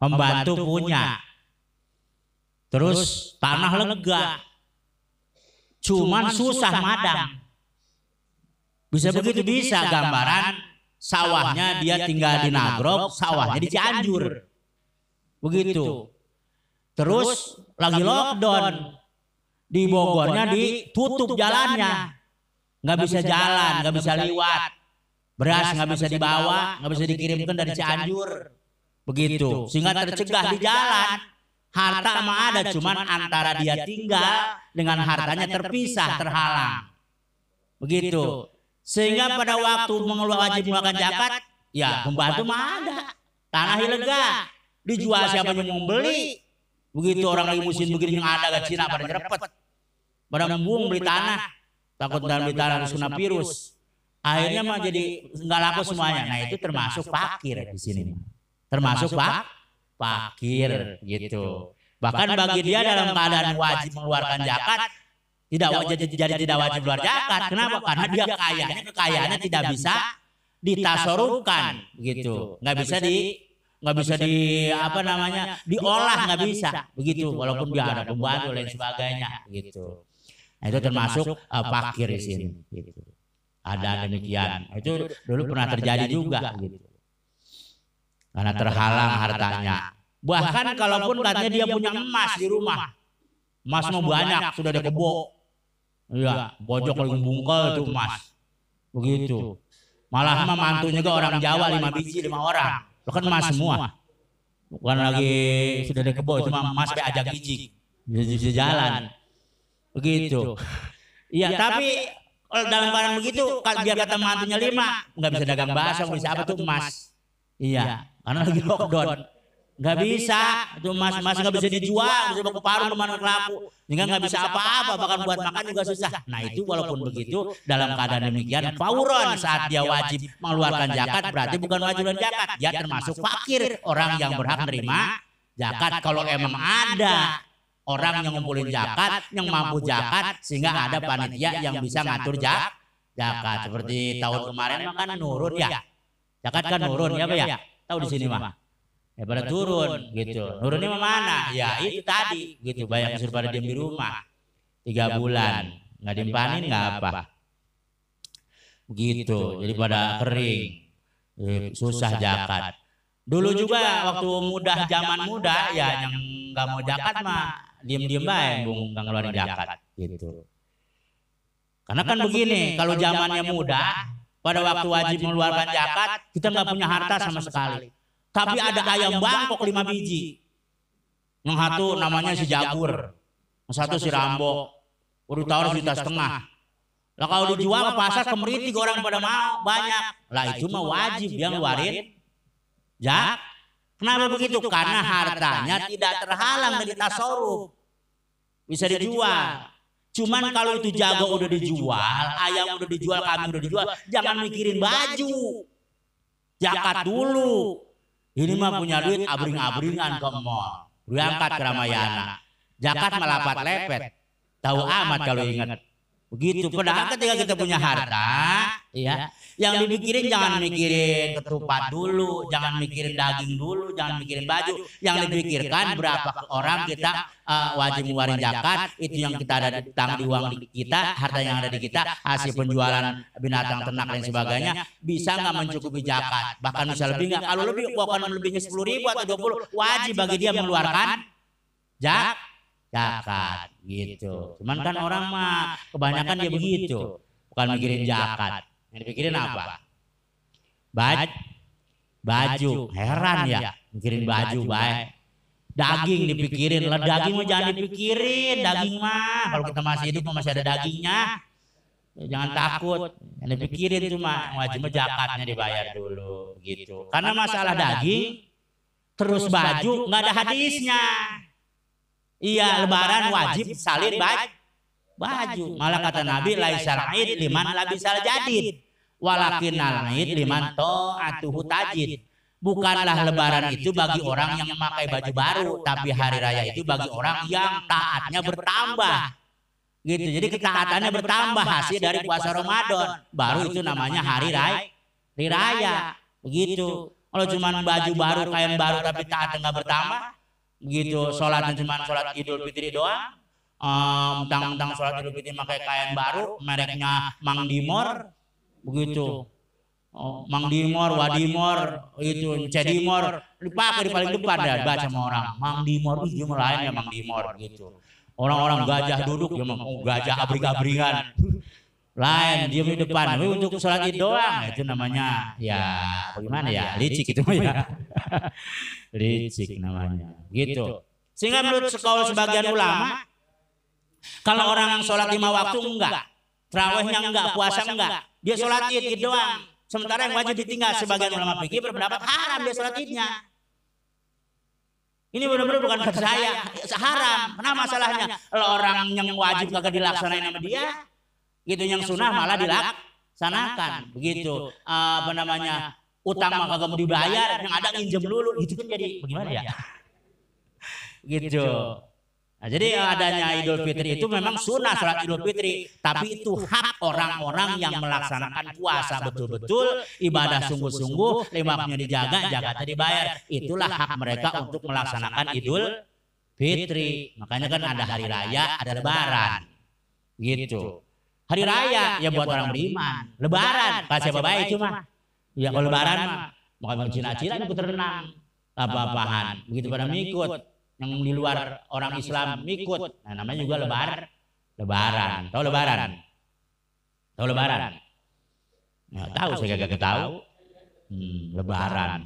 pembantu punya, terus tanah lega, cuman susah madang. Bisa begitu bisa gambaran sawahnya dia tinggal di Nagrog, sawahnya di Cianjur. Begitu. Terus lagi lockdown. di Bogornya ditutup jalannya. Nggak bisa jalan, nggak bisa lewat. Beras nggak bisa dibawa, nggak bisa dikirimkan dari Cianjur. Begitu. Sehingga tercegah di jalan. Harta mah ada, cuman antara dia tinggal dengan hartanya terpisah, terhalang. Begitu. Sehingga pada waktu mengeluarkan wajib mengeluarkan zakat, ya pembantu mah ada. Tanah ilegal. Dijual siapa yang mau beli. Begitu orang lagi musim begini yang ada ke Cina pada nyerepet. Pada membung beli tanah. Takut dalam tanah kena virus. Akhirnya mah jadi nggak laku semuanya. Nah itu termasuk fakir di sini. Termasuk pak fakir gitu. Bahkan bagi dia dalam keadaan wajib mengeluarkan zakat, tidak wajib jadi tidak wajib keluar zakat. Kenapa? Karena dia kayanya kekayaannya tidak bisa ditasorukan gitu. Nggak bisa di nggak bisa di apa namanya diolah nggak bisa begitu walaupun dia ada pembantu lain sebagainya gitu nah, itu termasuk uh, pakir di sini. gitu. Ada demikian. itu dulu pernah terjadi juga gitu. Karena terhalang hartanya. Bahkan kalaupun katanya dia punya emas di rumah. emas mau banyak sudah ada kebo Iya, pojok lagi bungkel itu emas. Begitu. Malah mah mantunya juga orang Jawa lima biji lima orang. Lo kan emas semua. Bukan lagi sudah ada kebo itu mah emas be ajak biji. Bisa jalan. Begitu. Iya, tapi kalau dalam keadaan begitu biar kata mantunya lima nggak bisa dagang bakso bisa apa tuh emas. Iya, karena lagi lockdown. Gak bisa, itu mas mas nggak bisa dijual, bisa baku paruh ke mana kelaku, sehingga nggak bisa apa-apa, bahkan buat makan juga susah. Nah itu walaupun begitu, dalam keadaan demikian, fauron saat dia wajib mengeluarkan zakat, berarti bukan wajib zakat, dia termasuk fakir, orang yang berhak menerima zakat. Kalau emang ada orang yang ngumpulin zakat, yang mampu zakat, sehingga ada panitia yang bisa ngatur zakat. Zakat seperti tahun kemarin kan nurun ya, zakat kan nurun ya, Pak ya. Tahu di sini mah ya pada turun gitu. nurunnya mana? ya itu tadi gitu. Banyak suruh pada diam di rumah. tiga bulan. nggak dimpanin nggak apa? begitu jadi pada kering. susah jakat dulu juga waktu mudah zaman muda ya yang nggak mau jakat mah diem baik bung nggak ngeluarin jakat gitu karena kan begini kalau zamannya muda pada waktu wajib mengeluarkan jakat kita nggak punya harta sama sekali tapi ada ayam bangkok lima biji. Yang satu namanya si Jagur. Yang satu si Rambo. Udah tawar juta setengah. Lah kalau dijual ke pasar kemeritik orang pada mau banyak. Lah itu mah wajib dia ngeluarin jak. Kenapa begitu? Karena hartanya tidak terhalang dari tasawuf. Bisa dijual. Cuman kalau itu jago udah dijual, ayam udah dijual, kambing udah dijual, jangan mikirin baju. Jakat dulu. Ini mah punya duit abring-abringan ke mall. Berangkat ke Ramayana. Jakat melapat lepet. Tahu amat kalau ingat. Begitu. Padahal ketika kita punya harta, ya, yang dipikirin jangan mikirin ketupat dulu, jangan mikirin daging dulu, jangan mikirin baju. Yang dipikirkan berapa orang kita uh, wajib mengeluarkan zakat, itu yang kita ada tang di uang di kita, harta yang ada di kita, hasil penjualan binatang ternak dan sebagainya, bisa nggak mencukupi zakat? Bahkan bisa lebih nggak? Kalau lebih, bukan lebihnya sepuluh ribu atau dua puluh, wajib bagi dia mengeluarkan zakat gitu. Cuman kan orang mah kebanyakan dia begitu, bukan mikirin zakat. Yang dipikirin apa? Baj baju, heran ya, mikirin baju baik. Daging dipikirin, lah. daging mah jangan dipikirin, daging mah. Kalau kita masih hidup masih ada dagingnya. Jangan takut, yang dipikirin cuma wajib zakatnya dibayar dulu. gitu. Karena masalah daging terus baju nggak ada hadisnya. Iya, lebaran wajib salin baju. Baju. Malah kata Nabi laisal aid liman labisal jadid. Walakin al aid liman atuhu tajid. Bukanlah lebaran itu bagi orang yang memakai baju baru, tapi hari raya itu bagi orang yang taatnya bertambah. Gitu. Jadi ketaatannya bertambah hasil dari puasa Ramadan. Baru itu namanya hari raya. Hari raya. Begitu. Kalau cuma baju baru, kain baru tapi taatnya nggak bertambah, begitu sholatnya cuma sholat idul fitri doang um, tentang sholat idul fitri pakai kain baru mereknya Mang Dimor begitu Oh, Mang Dimor, Wadimor, itu Cedimor, dipakai di paling depan ya baca sama orang. Mang Dimor, ih dia lain ya Mang Dimor gitu. Orang-orang gajah duduk, ya oh, gajah abring-abringan. Lain, dia di depan. Tapi untuk sholat id doang, itu namanya ya bagaimana ya, licik itu ya. licik namanya, gitu. Sehingga menurut sekolah sebagian ulama, kalau orang sholat lima waktu enggak, terawihnya enggak, puasa enggak, dia sholat id doang. Sementara yang wajib ditinggal sebagian ulama fikih berpendapat haram dia sholat idnya. Ini benar-benar bukan kata saya, haram. Kenapa masalahnya? Kalau orang yang wajib kagak dilaksanain sama dia, gitu yang sunnah malah dilaksanakan. Begitu apa namanya? Utang mah kagak mau dibayar, yang ada nginjem dulu, itu kan jadi bagaimana ya? Gitu. Nah, jadi adanya Idul Fitri itu memang sunnah sholat Idul Fitri, tapi itu hak orang-orang yang melaksanakan puasa betul-betul, ibadah sungguh-sungguh, lima waktunya dijaga, jaga dibayar. Itulah hak mereka untuk melaksanakan Idul Fitri. Makanya kan ada hari raya, ada lebaran. Gitu. Hari raya ya buat orang beriman. Lebaran, pas siapa baik cuma. Ya kalau lebaran mah, bukan Cina-Cina ikut renang. Apa-apaan. Begitu pada mengikut yang di luar orang Islam ikut. Nah, namanya juga lebar lebaran. Tahu lebaran? Tahu lebaran? Nggak tahu saya gak tahu. Hmm, lebaran.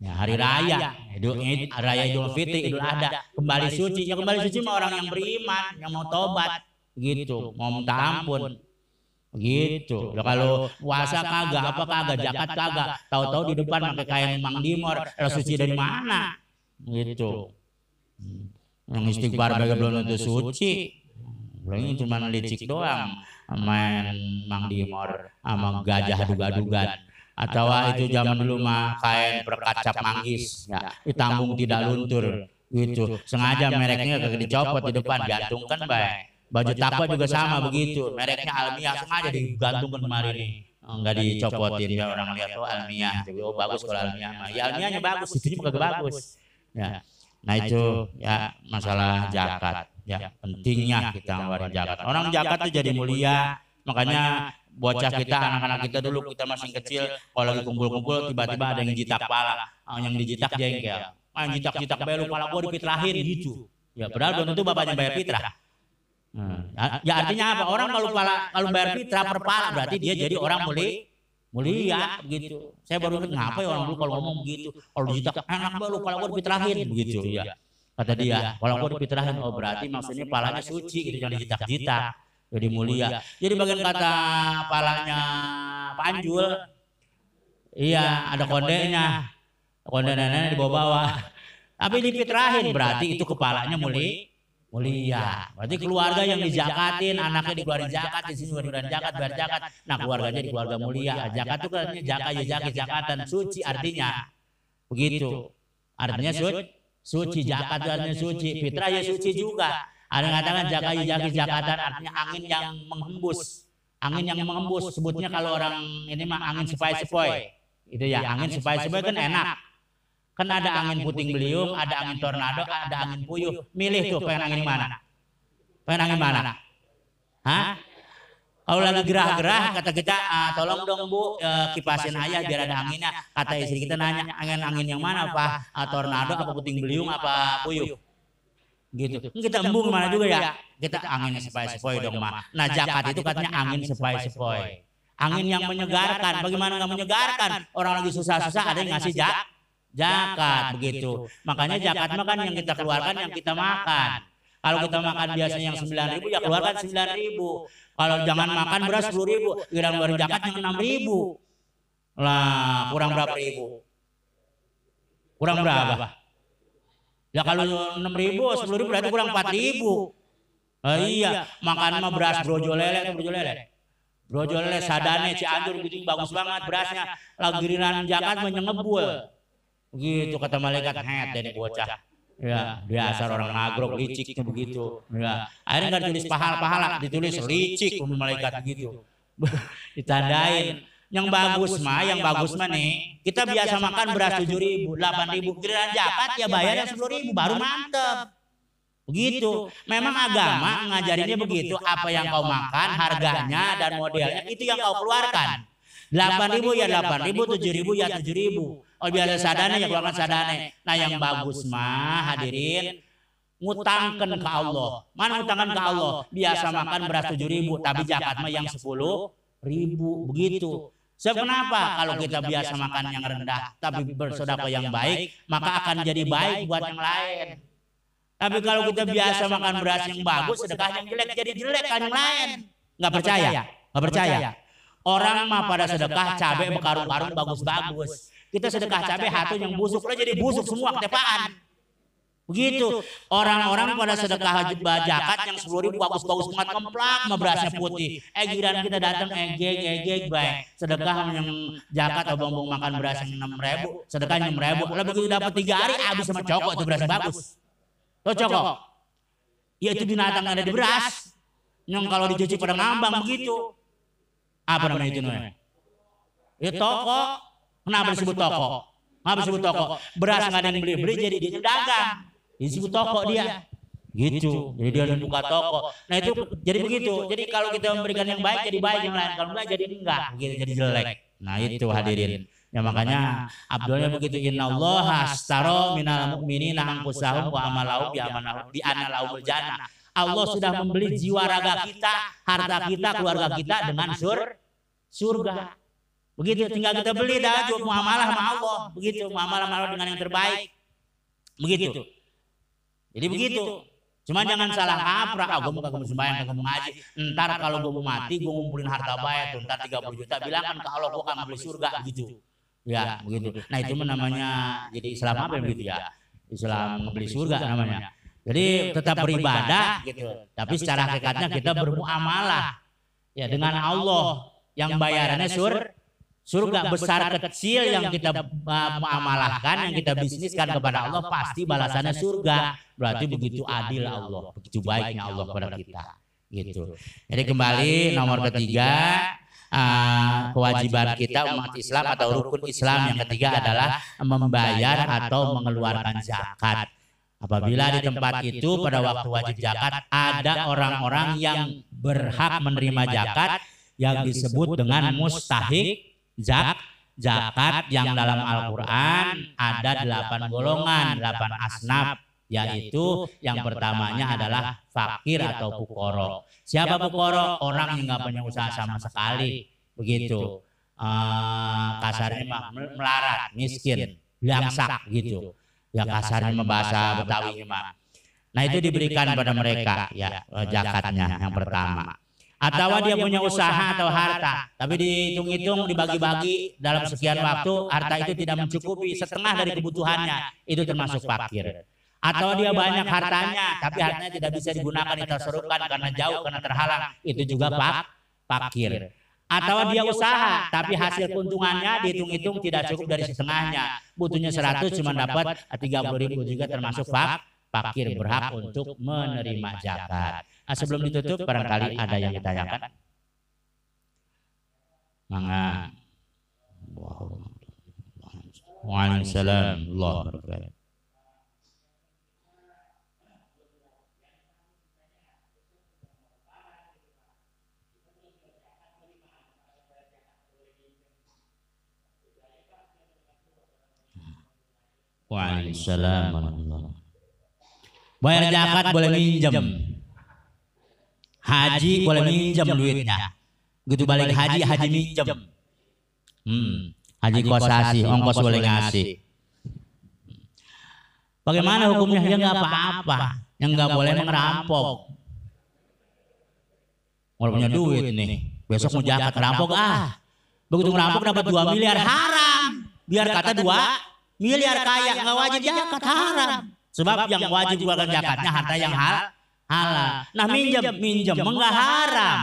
Ya, hari raya, Idul raya Idul Fitri, Idul Adha, kembali suci. Ya kembali suci mah orang yang beriman, yang mau tobat, gitu, mau minta ampun. Begitu. Ya, kalau puasa kagak, apa kagak, jakat kagak, tahu-tahu di depan pakai kain Mang Dimor, suci dari mana? Gitu. Yang istighfar bagi belum tentu suci. Belum cuma licik doang. Main Mang Dimor sama gajah duga-dugan. Atau itu zaman dulu mah kain perkacap manggis. Ya, ditambung tidak luntur. Gitu. Sengaja mereknya kagak dicopot di depan. Gantungkan baik. Baju takwa juga sama begitu. Mereknya almiah sengaja digantungkan kemarin. nih enggak dicopotin. ya orang lihat tuh oh, almiah. Oh bagus kalau almiah. mah ya almiahnya bagus itu juga bagus. ya. Nah itu ya masalah zakat. ya pentingnya kita ngeluarin zakat. Orang zakat itu jadi mulia, makanya bocah kita anak-anak kita dulu kita masih kecil kalau lagi kumpul-kumpul tiba-tiba ada yang jitak pala, yang dijitak jengkel, ah jitak-jitak belu pala gua dipitrahin gitu. Ya padahal belum tentu bapaknya bayar fitrah. Nah, ya artinya apa? Orang kalau pala kalau bayar fitrah per pala berarti dia jadi orang mulia mulia begitu. Saya baru ngapa ya orang dulu kalau ngomong begitu. Kalau dijitak anak baru kalau gue dipitrahin begitu ya. Kata dia, kalau gue dipitrahin oh berarti maksudnya palanya suci gitu jangan dijitak-jitak. Jadi mulia. Jadi bagian kata palanya Panjul Iya, ada kondenya. Konde nenek di bawah-bawah. Tapi dipitrahin berarti itu kepalanya mulia mulia. Berarti keluarga yang dijakatin, anaknya dikeluarin zakat, di sini dikeluarin zakat, bayar zakat. Nah keluarganya di keluarga mulia. Zakat itu kan zakat ya zakat, zakatan suci artinya. Begitu. Artinya suci, suci zakat artinya suci, fitrah ya suci juga. Ada yang katakan zakat ya zakat, zakatan artinya angin yang menghembus. Angin yang menghembus sebutnya kalau orang ini mah angin sepoi-sepoi. Itu ya, angin sepoi-sepoi kan enak Kan ada angin puting beliung, ada angin tornado, ada angin puyuh. Milih tuh pengen angin mana? Pengen angin mana? Hah? Kalau lagi gerah-gerah kata kita, ah, tolong dong bu uh, kipasin ayah biar ada anginnya. Kata istri kita nanya angin-angin yang mana pak? Ah, tornado apa puting beliung apa puyuh? Gitu. Kita embung mana juga ya? Kita anginnya sepoi-sepoi dong mah. Nah jakat itu katanya angin sepoi-sepoi. Angin yang menyegarkan. Bagaimana nggak menyegarkan? Orang lagi susah-susah ada yang ngasih jak zakat begitu. Makanya zakat makan yang kita keluarkan yang kita makan. Kalau kita makan biasanya yang sembilan ribu ya keluarkan sembilan ribu. Kalau jangan makan beras sepuluh ribu, kira baru zakat yang enam ribu. Lah kurang berapa ribu? Kurang berapa? Ya kalau enam ribu, sepuluh ribu berarti kurang empat ribu. Oh, iya, makan mah beras brojo lele, brojo lele. Brojo lele sadane Cianjur gitu bagus banget berasnya. Lagi giliran zakat menyengebul. Begitu kata malaikat head dari bocah. Ya, biasa orang nagrok licik begitu. Ya. Akhirnya nggak ditulis pahala-pahala, ditulis licik malaikat begitu. Ditandain. Yang bagus mah, yang bagus mah nih, kita biasa makan beras tujuh ribu, delapan ribu, giliran jakat ya bayar yang sepuluh ribu, baru mantep. Begitu. Memang agama ngajarinnya begitu. Apa yang kau makan, harganya dan modelnya itu yang kau keluarkan. 8 ribu ya 8 ribu, 7 ribu ya 7 ribu. Oh biasa sadane ya keluarkan sadane. Nah yang bagus mah hadirin ngutangkan ke Allah. Mana ngutangkan ke Allah? Biasa makan beras 7 ribu, tapi zakat mah yang 10 ribu. Begitu. Sebab kenapa? Kalau kita biasa makan yang rendah, tapi bersodako yang baik, maka akan jadi baik buat yang lain. Tapi kalau kita biasa makan beras yang bagus, sedekah yang jelek jadi jelek kan yang lain. Nggak percaya? Nggak percaya? Orang mah pada sedekah cabai berkarung-karung bagus-bagus. Kita sedekah cabai hatu yang busuk lo jadi busuk semua ketepaan. Begitu. Orang-orang pada sedekah zakat yang sepuluh ribu bagus-bagus banget sama berasnya putih. Eh giran kita datang egeg egeg baik. Sedekah yang zakat atau bongbong makan beras yang enam ribu. Sedekah enam ribu. Lalu begitu dapat tiga hari habis sama cokok itu beras bagus. Lo cokok. Ya itu binatang ada di beras. Yang kalau dicuci pada ngambang begitu. Apa namanya itu namanya? Ya toko. Kenapa disebut toko? Kenapa disebut toko? Beras nggak ada yang beli, beli jadi dia dagang. Disebut toko dia. Gitu. Jadi dia buka toko. Nah itu jadi begitu. Jadi kalau kita memberikan yang baik jadi baik, yang lain kalau enggak jadi enggak, gitu jadi jelek. Nah itu hadirin. Ya makanya Abdulnya begitu inna Allah astaro minal mu'minina anfusahum wa amalahum bi amanahum bi analahumul jannah. Allah sudah membeli jiwa raga kita, harta kita, keluarga kita dengan sur surga. Begitu tinggal kita beli dah muamalah sama Allah. Begitu muamalah sama Allah dengan yang terbaik. Begitu. Jadi begitu. Cuma jangan salah kaprah. Ah, gue mau kagak sembahyang, kagak mau ngaji. Ntar kalau gue mau mati, gue ngumpulin harta banyak tuh. Ntar 30 juta. Bilang kan ke Allah, gue akan beli surga. Gitu. Ya, begitu. Nah itu namanya jadi Islam apa yang begitu ya? Islam beli surga namanya. Jadi tetap beribadah gitu. Tapi secara hakikatnya kita bermuamalah ya dengan Allah yang bayarannya sur surga besar kecil yang kita muamalahkan yang kita bisniskan kepada Allah pasti balasannya surga. Berarti begitu adil Allah, begitu baiknya Allah kepada kita. Gitu. Jadi kembali nomor ketiga uh, kewajiban kita umat Islam atau rukun Islam yang ketiga adalah membayar atau mengeluarkan zakat. Apabila di tempat itu pada waktu wajib zakat ada orang-orang yang berhak menerima zakat yang disebut dengan mustahik zak zakat yang dalam Al-Qur'an ada delapan golongan, delapan asnaf yaitu yang pertamanya adalah fakir atau pukoro. Siapa pukoro? Orang yang nggak punya usaha sama sekali, begitu. Uh, kasarnya melarat, miskin, langsak gitu. ya kasarnya membahasa Betawi mah. Nah itu diberikan pada mereka. ya zakatnya yang pertama. Atau dia punya usaha atau harta, tapi dihitung-hitung dibagi-bagi dalam sekian waktu harta itu tidak mencukupi setengah dari kebutuhannya, itu termasuk fakir. Atau dia banyak hartanya, tapi hartanya tidak bisa digunakan ditaserukan karena jauh karena terhalang, itu juga pak fakir. atau dia usaha tapi hasil keuntungannya dihitung-hitung tidak cukup dari setengahnya. butuhnya 100 cuma dapat 30 ribu juga termasuk fak fakir. berhak untuk menerima zakat nah sebelum ditutup barangkali ada yang ditanyakan. mangga. Waalaikumsalam. Allah Waalaikumsalam. Bayar zakat boleh minjem. Haji boleh minjem duitnya. Gitu balik haji, haji minjem. Hmm. Haji kosasi, ongkos boleh ngasih. Bagaimana hukumnya? Ya nggak apa-apa. Yang nggak boleh merampok. Kalau punya duit nih, besok mau zakat rampok ah. Begitu ngerampok dapat 2 miliar haram. Biar kata dua miliar kaya nggak wajib zakat haram. Sebab yang wajib keluarkan zakatnya harta yang hal halal. Nah minjem minjem enggak haram.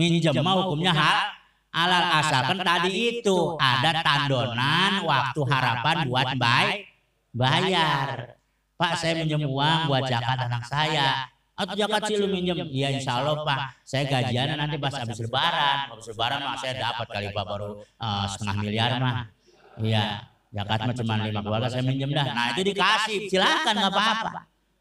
Minjem mau hukumnya hal halal asalkan tadi itu ada tandonan waktu harapan buat baik bayar. Pak saya minjem uang buat zakat anak saya. Atau zakat sih lu minjem? Iya insya Allah Pak. Saya gajian nanti pas habis lebaran. Habis lebaran mah saya dapat kali Pak baru uh, setengah miliar mah. Iya. Zakat mah cuma lima keluarga saya minjem dah. Nah itu dikasih, silakan nggak apa-apa.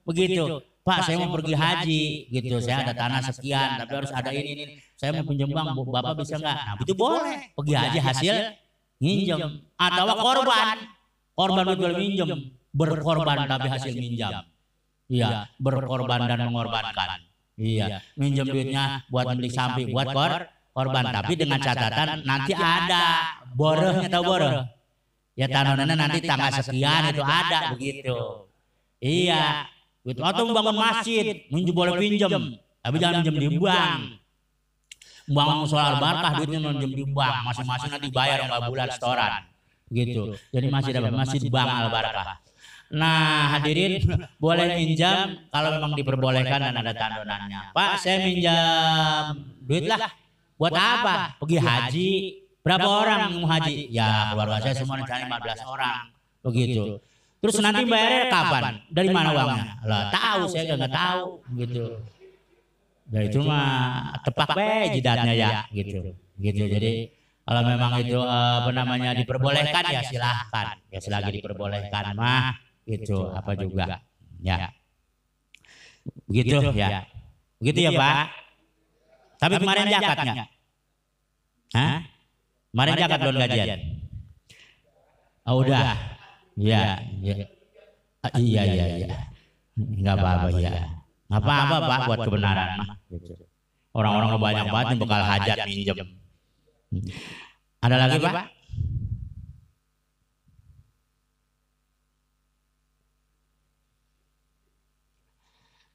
Begitu. Pak saya mau pergi haji gitu, saya ada tanah sekian, tapi harus ada ini, ini. Saya mau pinjam bank, bapak bisa nggak? Nah itu boleh, pergi haji hasil nginjem atau korban, korban. Betul minjem, berkorban tapi hasil minjam. Iya, berkorban dan mengorbankan. Iya, minjem duitnya buat beli sapi, buat kor korban, tapi dengan catatan nanti ada. borohnya tahu boroh. Ya tanonannya nanti tanggal sekian itu ada begitu. Iya, gitu. Atau membangun masjid, minjem boleh pinjam, tapi jangan minjem di bank. Bangun solar barkah duitnya minjem di bank, masing-masing nanti bayar enggak bulan setoran. Gitu. Jadi masih dapat masjid bank al barkah. Nah hadirin boleh minjam kalau memang diperbolehkan dan ada tandonannya. Pak saya minjam duit lah. Buat apa? Pergi haji. Berapa orang yang mau haji? Ya keluarga saya semua rencana 15 orang. Begitu. Terus nanti bayarnya kapan? Dari mana uangnya? Lah tahu saya nggak tahu. gitu. Ya itu mah tepak be jidatnya ya gitu. Gitu. Jadi kalau memang itu apa namanya diperbolehkan ya silahkan. Ya selagi diperbolehkan mah itu apa juga. ya. Begitu ya. begitu ya Pak. Tapi kemarin jakatnya? Hah? kemarin jakat belum gajian? oh udah ya ya iya. Iya iya nggak apa-apa ya nggak apa-apa Pak buat kebenaran. mah orang-orang banyak banget bekal hajat minjem. ada lagi Pak?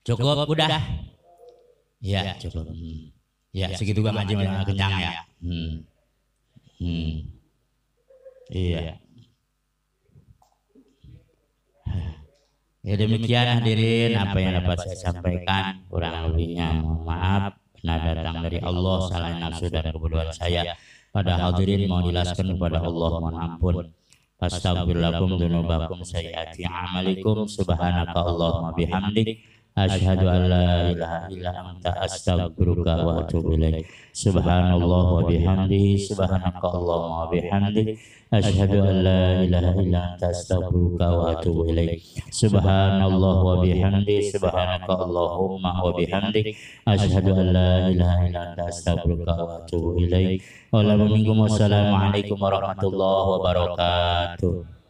Cukup, udah. Ya, cukup. Hmm. Ya, segitu kan ngaji kenyang ya. Hmm. Hmm. Iya. Ya demikian hadirin apa yang dapat saya sampaikan kurang lebihnya mohon maaf. benar datang dari Allah salah nafsu dan kebodohan saya. pada hadirin mau dijelaskan kepada Allah mohon ampun. Astagfirullahaladzim dunubakum sayyati amalikum. Subhanaka Allahumma bihamdik Asyhadu an la ilaha illa anta astaghfiruka wa atubu ilaik. Subhanallah wa bihamdihi subhanaka Allahumma wa bihamdik. Asyhadu an la ilaha illa anta astaghfiruka wa atubu ilaik. Subhanallah wa bihamdihi subhanaka Allahumma wa bihamdik. Asyhadu an la ilaha illa anta astaghfiruka wa atubu ilaik. Wassalamualaikum warahmatullahi wabarakatuh.